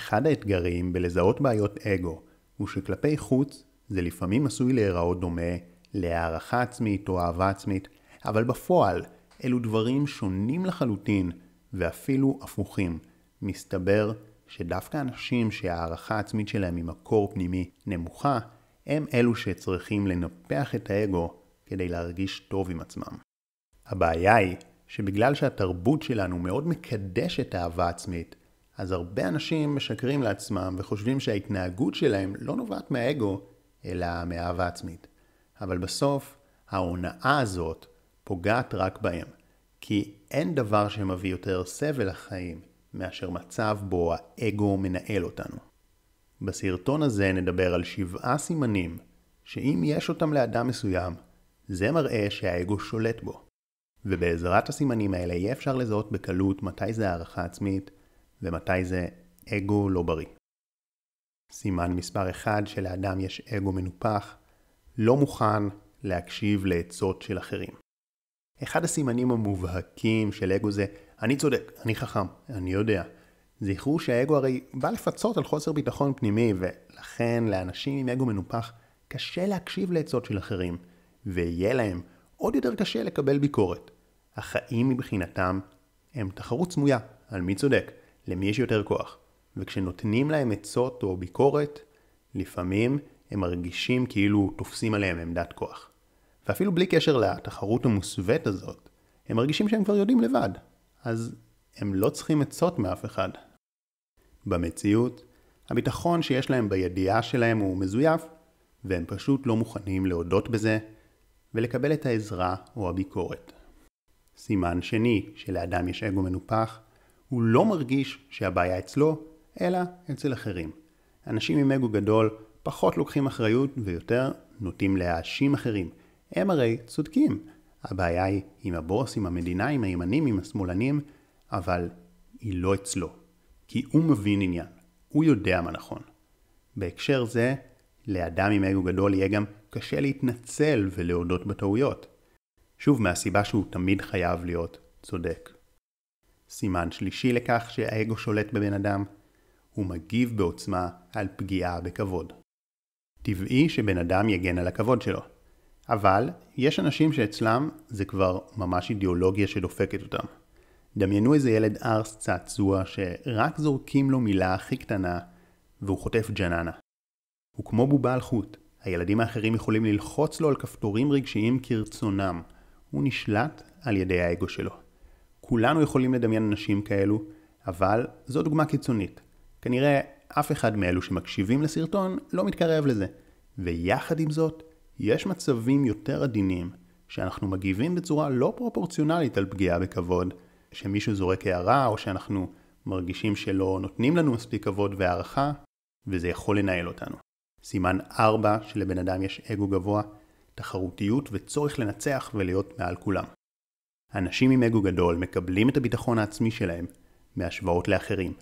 אחד האתגרים בלזהות בעיות אגו הוא שכלפי חוץ זה לפעמים עשוי להיראות דומה להערכה עצמית או אהבה עצמית, אבל בפועל אלו דברים שונים לחלוטין ואפילו הפוכים. מסתבר שדווקא אנשים שההערכה העצמית שלהם ממקור פנימי נמוכה, הם אלו שצריכים לנפח את האגו כדי להרגיש טוב עם עצמם. הבעיה היא שבגלל שהתרבות שלנו מאוד מקדשת אהבה עצמית, אז הרבה אנשים משקרים לעצמם וחושבים שההתנהגות שלהם לא נובעת מהאגו, אלא מאהבה עצמית. אבל בסוף, ההונאה הזאת פוגעת רק בהם, כי אין דבר שמביא יותר סבל לחיים מאשר מצב בו האגו מנהל אותנו. בסרטון הזה נדבר על שבעה סימנים שאם יש אותם לאדם מסוים, זה מראה שהאגו שולט בו. ובעזרת הסימנים האלה יהיה אפשר לזהות בקלות מתי זה הערכה עצמית ומתי זה אגו לא בריא. סימן מספר אחד שלאדם יש אגו מנופח, לא מוכן להקשיב לעצות של אחרים. אחד הסימנים המובהקים של אגו זה אני צודק, אני חכם, אני יודע. זכרו שהאגו הרי בא לפצות על חוסר ביטחון פנימי, ולכן לאנשים עם אגו מנופח קשה להקשיב לעצות של אחרים, ויהיה להם עוד יותר קשה לקבל ביקורת. החיים מבחינתם הם תחרות סמויה על מי צודק, למי יש יותר כוח. וכשנותנים להם עצות או ביקורת, לפעמים הם מרגישים כאילו תופסים עליהם עמדת כוח. ואפילו בלי קשר לתחרות המוסווית הזאת, הם מרגישים שהם כבר יודעים לבד, אז הם לא צריכים עצות מאף אחד. במציאות, הביטחון שיש להם בידיעה שלהם הוא מזויף, והם פשוט לא מוכנים להודות בזה ולקבל את העזרה או הביקורת. סימן שני שלאדם יש אגו מנופח, הוא לא מרגיש שהבעיה אצלו, אלא אצל אחרים. אנשים עם אגו גדול פחות לוקחים אחריות ויותר נוטים להאשים אחרים. הם הרי צודקים. הבעיה היא עם הבוס, עם המדינה, עם הימנים, עם השמאלנים, אבל היא לא אצלו. כי הוא מבין עניין. הוא יודע מה נכון. בהקשר זה, לאדם עם אגו גדול יהיה גם קשה להתנצל ולהודות בטעויות. שוב מהסיבה שהוא תמיד חייב להיות צודק. סימן שלישי לכך שהאגו שולט בבן אדם, הוא מגיב בעוצמה על פגיעה בכבוד. טבעי שבן אדם יגן על הכבוד שלו, אבל יש אנשים שאצלם זה כבר ממש אידיאולוגיה שדופקת אותם. דמיינו איזה ילד ארס צעצוע שרק זורקים לו מילה הכי קטנה והוא חוטף ג'ננה. הוא כמו בובה על חוט, הילדים האחרים יכולים ללחוץ לו על כפתורים רגשיים כרצונם. הוא נשלט על ידי האגו שלו. כולנו יכולים לדמיין אנשים כאלו, אבל זו דוגמה קיצונית. כנראה אף אחד מאלו שמקשיבים לסרטון לא מתקרב לזה. ויחד עם זאת, יש מצבים יותר עדינים שאנחנו מגיבים בצורה לא פרופורציונלית על פגיעה בכבוד, שמישהו זורק הערה או שאנחנו מרגישים שלא נותנים לנו מספיק כבוד והערכה, וזה יכול לנהל אותנו. סימן 4 שלבן אדם יש אגו גבוה, תחרותיות וצורך לנצח ולהיות מעל כולם. אנשים עם אגו גדול מקבלים את הביטחון העצמי שלהם מהשוואות לאחרים,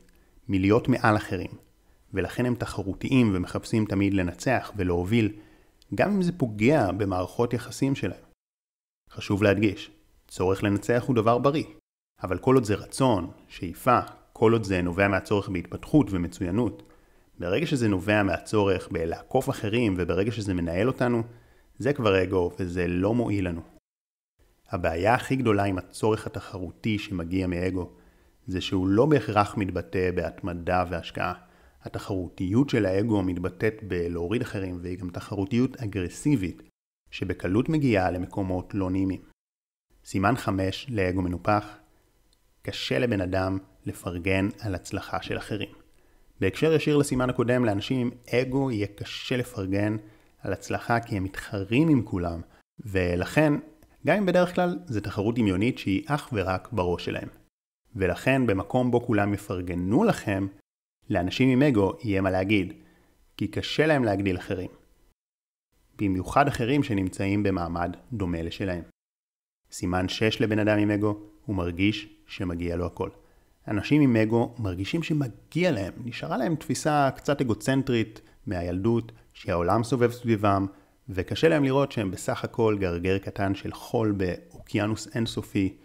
מלהיות מעל אחרים, ולכן הם תחרותיים ומחפשים תמיד לנצח ולהוביל, גם אם זה פוגע במערכות יחסים שלהם. חשוב להדגיש, צורך לנצח הוא דבר בריא, אבל כל עוד זה רצון, שאיפה, כל עוד זה נובע מהצורך בהתפתחות ומצוינות, ברגע שזה נובע מהצורך בלעקוף אחרים וברגע שזה מנהל אותנו, זה כבר אגו וזה לא מועיל לנו. הבעיה הכי גדולה עם הצורך התחרותי שמגיע מאגו, זה שהוא לא בהכרח מתבטא בהתמדה והשקעה. התחרותיות של האגו מתבטאת בלהוריד אחרים והיא גם תחרותיות אגרסיבית, שבקלות מגיעה למקומות לא נעימים. סימן 5 לאגו מנופח, קשה לבן אדם לפרגן על הצלחה של אחרים. בהקשר ישיר לסימן הקודם, לאנשים עם אגו יהיה קשה לפרגן על הצלחה כי הם מתחרים עם כולם, ולכן, גם אם בדרך כלל זה תחרות דמיונית שהיא אך ורק בראש שלהם. ולכן במקום בו כולם יפרגנו לכם, לאנשים עם אגו יהיה מה להגיד, כי קשה להם להגדיל אחרים. במיוחד אחרים שנמצאים במעמד דומה לשלהם. סימן 6 לבן אדם עם אגו, הוא מרגיש שמגיע לו הכל. אנשים עם אגו מרגישים שמגיע להם, נשארה להם תפיסה קצת אגוצנטרית מהילדות, שהעולם סובב סביבם, וקשה להם לראות שהם בסך הכל גרגר קטן של חול באוקיינוס אינסופי.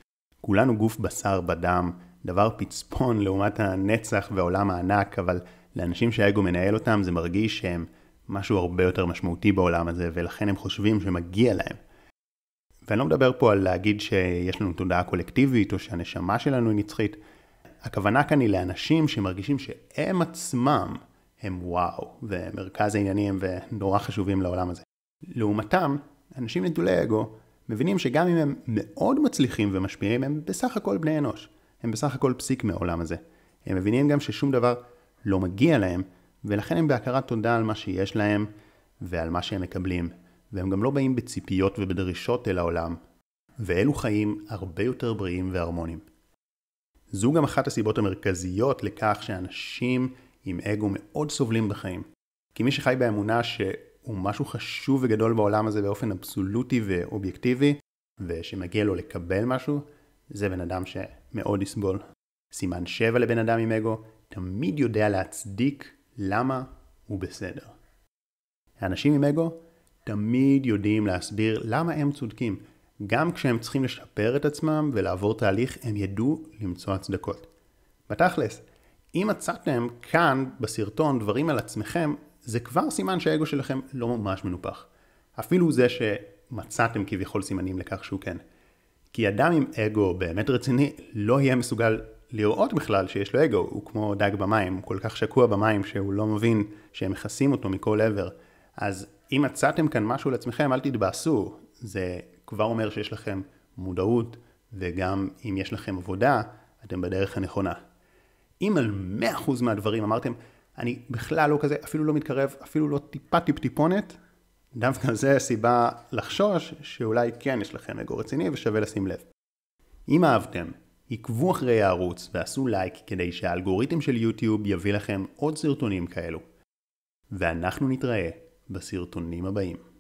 כולנו גוף בשר בדם, דבר פצפון לעומת הנצח והעולם הענק, אבל לאנשים שהאגו מנהל אותם זה מרגיש שהם משהו הרבה יותר משמעותי בעולם הזה, ולכן הם חושבים שמגיע להם. ואני לא מדבר פה על להגיד שיש לנו תודעה קולקטיבית, או שהנשמה שלנו היא נצחית. הכוונה כאן היא לאנשים שמרגישים שהם עצמם הם וואו, ומרכז העניינים ונורא חשובים לעולם הזה. לעומתם, אנשים נטולי אגו מבינים שגם אם הם מאוד מצליחים ומשפיעים, הם בסך הכל בני אנוש. הם בסך הכל פסיק מהעולם הזה. הם מבינים גם ששום דבר לא מגיע להם, ולכן הם בהכרת תודה על מה שיש להם ועל מה שהם מקבלים. והם גם לא באים בציפיות ובדרישות אל העולם, ואלו חיים הרבה יותר בריאים והרמוניים. זו גם אחת הסיבות המרכזיות לכך שאנשים עם אגו מאוד סובלים בחיים. כי מי שחי באמונה שהוא משהו חשוב וגדול בעולם הזה באופן אבסולוטי ואובייקטיבי, ושמגיע לו לקבל משהו, זה בן אדם שמאוד יסבול. סימן 7 לבן אדם עם אגו תמיד יודע להצדיק למה הוא בסדר. האנשים עם אגו תמיד יודעים להסביר למה הם צודקים. גם כשהם צריכים לשפר את עצמם ולעבור תהליך, הם ידעו למצוא הצדקות. בתכלס, אם מצאתם כאן בסרטון דברים על עצמכם, זה כבר סימן שהאגו שלכם לא ממש מנופח. אפילו זה שמצאתם כביכול סימנים לכך שהוא כן. כי אדם עם אגו באמת רציני לא יהיה מסוגל לראות בכלל שיש לו אגו, הוא כמו דג במים, הוא כל כך שקוע במים שהוא לא מבין שהם מכסים אותו מכל עבר. אז אם מצאתם כאן משהו לעצמכם, אל תתבאסו, זה כבר אומר שיש לכם מודעות, וגם אם יש לכם עבודה, אתם בדרך הנכונה. אם על 100% מהדברים אמרתם, אני בכלל לא כזה, אפילו לא מתקרב, אפילו לא טיפה טיפ טיפונת, דווקא זה הסיבה לחשוש שאולי כן יש לכם אגו רציני ושווה לשים לב. אם אהבתם, עקבו אחרי הערוץ ועשו לייק כדי שהאלגוריתם של יוטיוב יביא לכם עוד סרטונים כאלו. ואנחנו נתראה בסרטונים הבאים.